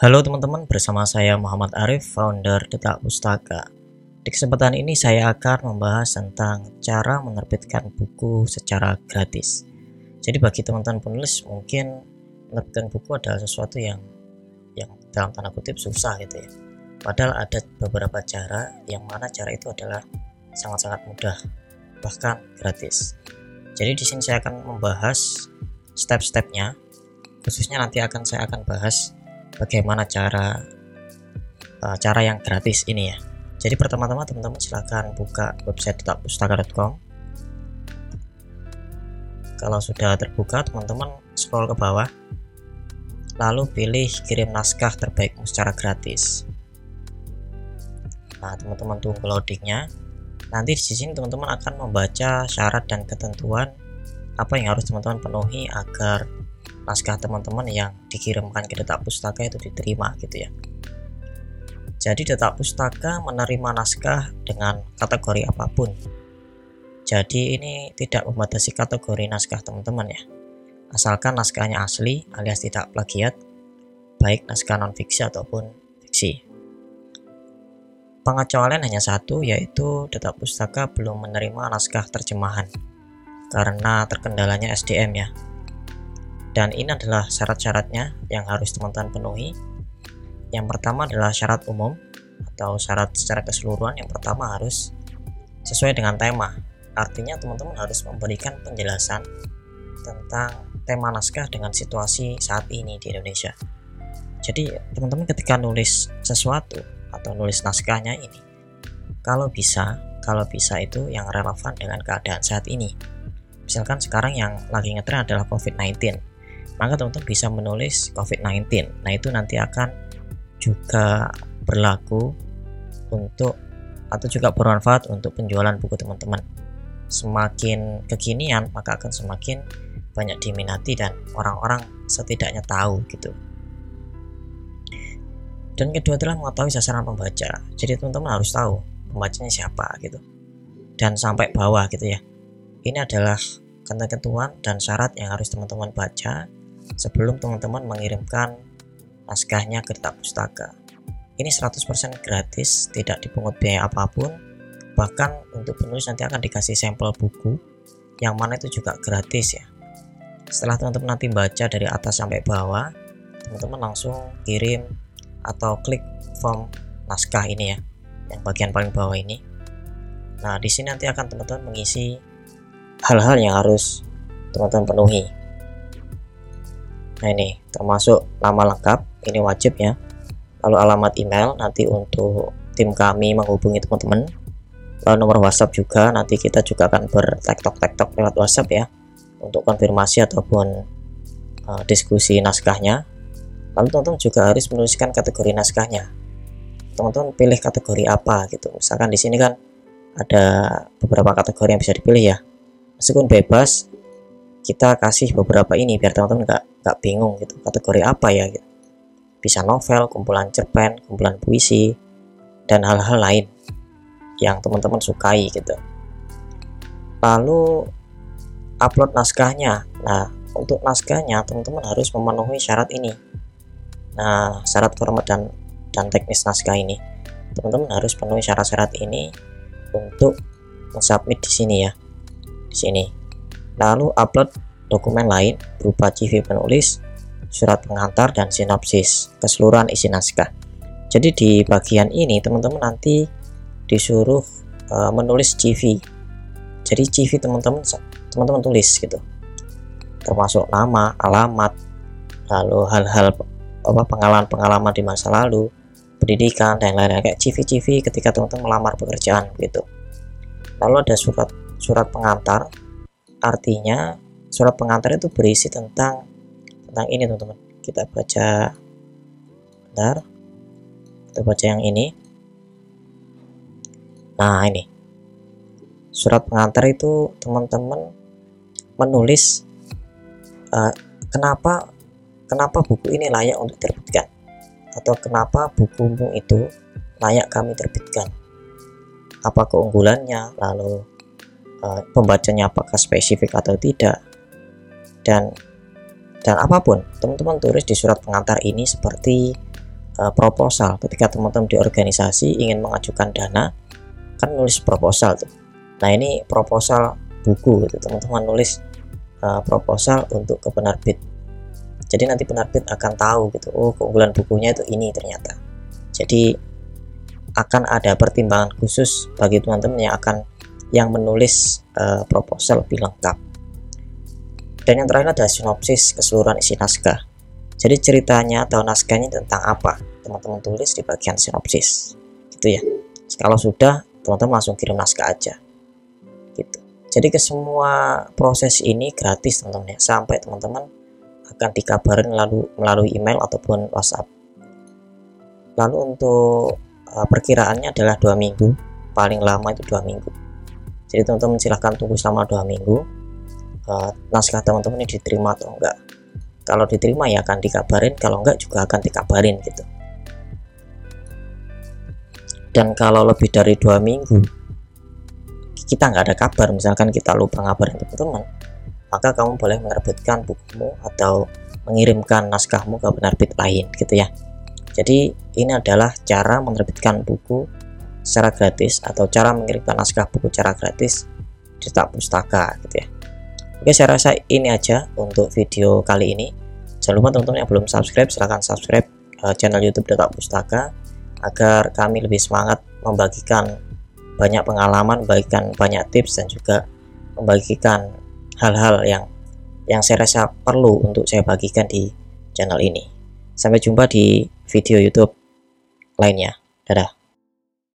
Halo teman-teman, bersama saya Muhammad Arif, founder Detak Pustaka. Di kesempatan ini saya akan membahas tentang cara menerbitkan buku secara gratis. Jadi bagi teman-teman penulis mungkin menerbitkan buku adalah sesuatu yang yang dalam tanda kutip susah gitu ya. Padahal ada beberapa cara yang mana cara itu adalah sangat-sangat mudah, bahkan gratis. Jadi di sini saya akan membahas step-stepnya, khususnya nanti akan saya akan bahas bagaimana cara uh, cara yang gratis ini ya. Jadi pertama-tama teman-teman silahkan buka website pustaka.com. Kalau sudah terbuka, teman-teman scroll ke bawah, lalu pilih kirim naskah terbaikmu secara gratis. Nah, teman-teman tunggu loadingnya. Nanti di sini teman-teman akan membaca syarat dan ketentuan apa yang harus teman-teman penuhi agar naskah teman-teman yang dikirimkan ke detak pustaka itu diterima gitu ya. Jadi detak pustaka menerima naskah dengan kategori apa pun. Jadi ini tidak membatasi kategori naskah teman-teman ya. Asalkan naskahnya asli alias tidak plagiat baik naskah non fiksi ataupun fiksi. Pengecualian hanya satu yaitu detak pustaka belum menerima naskah terjemahan karena terkendalanya SDM ya dan ini adalah syarat-syaratnya yang harus teman-teman penuhi. Yang pertama adalah syarat umum atau syarat secara keseluruhan. Yang pertama harus sesuai dengan tema. Artinya teman-teman harus memberikan penjelasan tentang tema naskah dengan situasi saat ini di Indonesia. Jadi teman-teman ketika nulis sesuatu atau nulis naskahnya ini kalau bisa kalau bisa itu yang relevan dengan keadaan saat ini. Misalkan sekarang yang lagi ngetren adalah COVID-19 maka teman-teman bisa menulis COVID-19. Nah, itu nanti akan juga berlaku untuk atau juga bermanfaat untuk penjualan buku teman-teman. Semakin kekinian, maka akan semakin banyak diminati dan orang-orang setidaknya tahu gitu. Dan kedua adalah mengetahui sasaran pembaca. Jadi teman-teman harus tahu pembacanya siapa gitu. Dan sampai bawah gitu ya. Ini adalah ketentuan dan syarat yang harus teman-teman baca sebelum teman-teman mengirimkan naskahnya ke Detak Pustaka. Ini 100% gratis, tidak dipungut biaya apa pun. Bahkan untuk penulis nanti akan dikasih sampel buku yang mana itu juga gratis ya. Setelah teman-teman nanti baca dari atas sampai bawah, teman-teman langsung kirim atau klik form naskah ini ya, yang bagian paling bawah ini. Nah, di sini nanti akan teman-teman mengisi hal-hal yang harus teman-teman penuhi nah ini termasuk nama lengkap ini wajib ya. Lalu alamat email nanti untuk tim kami menghubungi teman-teman. Lalu nomor WhatsApp juga nanti kita juga akan bertektok-tektok lewat WhatsApp ya untuk konfirmasi ataupun uh, diskusi naskahnya. Lalu teman-teman juga harus menuliskan kategori naskahnya. Teman-teman pilih kategori apa gitu. Misalkan di sini kan ada beberapa kategori yang bisa dipilih ya. Meskipun bebas kita kasih beberapa ini biar teman-teman nggak nggak bingung gitu kategori apa ya gitu. bisa novel kumpulan cerpen kumpulan puisi dan hal-hal lain yang teman-teman sukai gitu. Lalu upload naskahnya. Nah untuk naskahnya teman-teman harus memenuhi syarat ini. Nah syarat format dan dan teknis naskah ini. Teman-teman harus penuhi syarat-syarat ini untuk mensubmit di sini ya. Di sini. Lalu upload dokumen lain berupa CV penulis, surat pengantar, dan sinopsis keseluruhan isi naskah. Jadi di bagian ini teman-teman nanti disuruh uh, menulis CV. Jadi CV teman-teman teman-teman tulis gitu. Termasuk nama, alamat, lalu hal-hal apa pengalaman-pengalaman di masa lalu, pendidikan dan lain-lain kayak CV-CV ketika teman-teman melamar pekerjaan gitu. Lalu ada surat surat pengantar artinya surat pengantar itu berisi tentang tentang ini teman-teman. Kita baca bentar. Kita baca yang ini. Nah ini. Surat pengantar itu teman-teman menulis uh, kenapa kenapa buku ini layak untuk diterbitkan? Atau kenapa bukumu itu layak kami terbitkan? Apa keunggulannya? Lalu uh, pembacanya apakah spesifik atau tidak dan dan apa pun teman-teman tulis di surat pengantar ini seperti uh, proposal. Ketika teman-teman di organisasi ingin mengajukan dana kan nulis proposal tuh. Nah ini proposal buku gitu. Teman-teman nulis uh, proposal untuk ke penerbit. Jadi nanti penerbit akan tahu gitu oh keunggulan bukunya itu ini ternyata. Jadi akan ada pertimbangan khusus bagi teman-teman yang akan yang menulis uh, proposal lebih lengkap dan yang terakhir adalah sinopsis keseluruhan isi naskah. Jadi ceritanya atau naskahnya tentang apa? Teman-teman tulis di bagian sinopsis. Gitu ya. Kalau sudah teman-teman langsung kirim naskah aja. Gitu. Jadi ke semua proses ini gratis teman-teman ya. Sampai teman-teman akan dikabarin lalu melalui email ataupun WhatsApp. Lalu untuk uh, perkiraannya adalah dua minggu. Paling lama itu dua minggu. Jadi teman-teman silahkan tunggu selama dua minggu naskah teman-teman ini diterima atau enggak? Kalau diterima ya akan dikabarin kalau enggak juga akan dikabarin gitu. Dan kalau lebih dari dua minggu kita nggak ada kabar. Misalkan kita lupa ngabarin teman-teman maka kamu boleh menerbitkan bukumu atau mengirimkan naskahmu ke penerbit lain gitu ya. Jadi ini adalah cara menerbitkan buku secara gratis atau cara mengirimkan naskah buku secara gratis di tak pustaka gitu ya Oke saya rasa ini aja untuk video kali ini Jangan lupa teman-teman yang belum subscribe silahkan subscribe uh, channel YouTube Detak Pustaka agar kami lebih semangat membagikan banyak pengalaman, membagikan banyak tips dan juga membagikan hal-hal yang yang saya rasa perlu untuk saya bagikan di channel ini. Sampai jumpa di video YouTube lainnya. Dadah.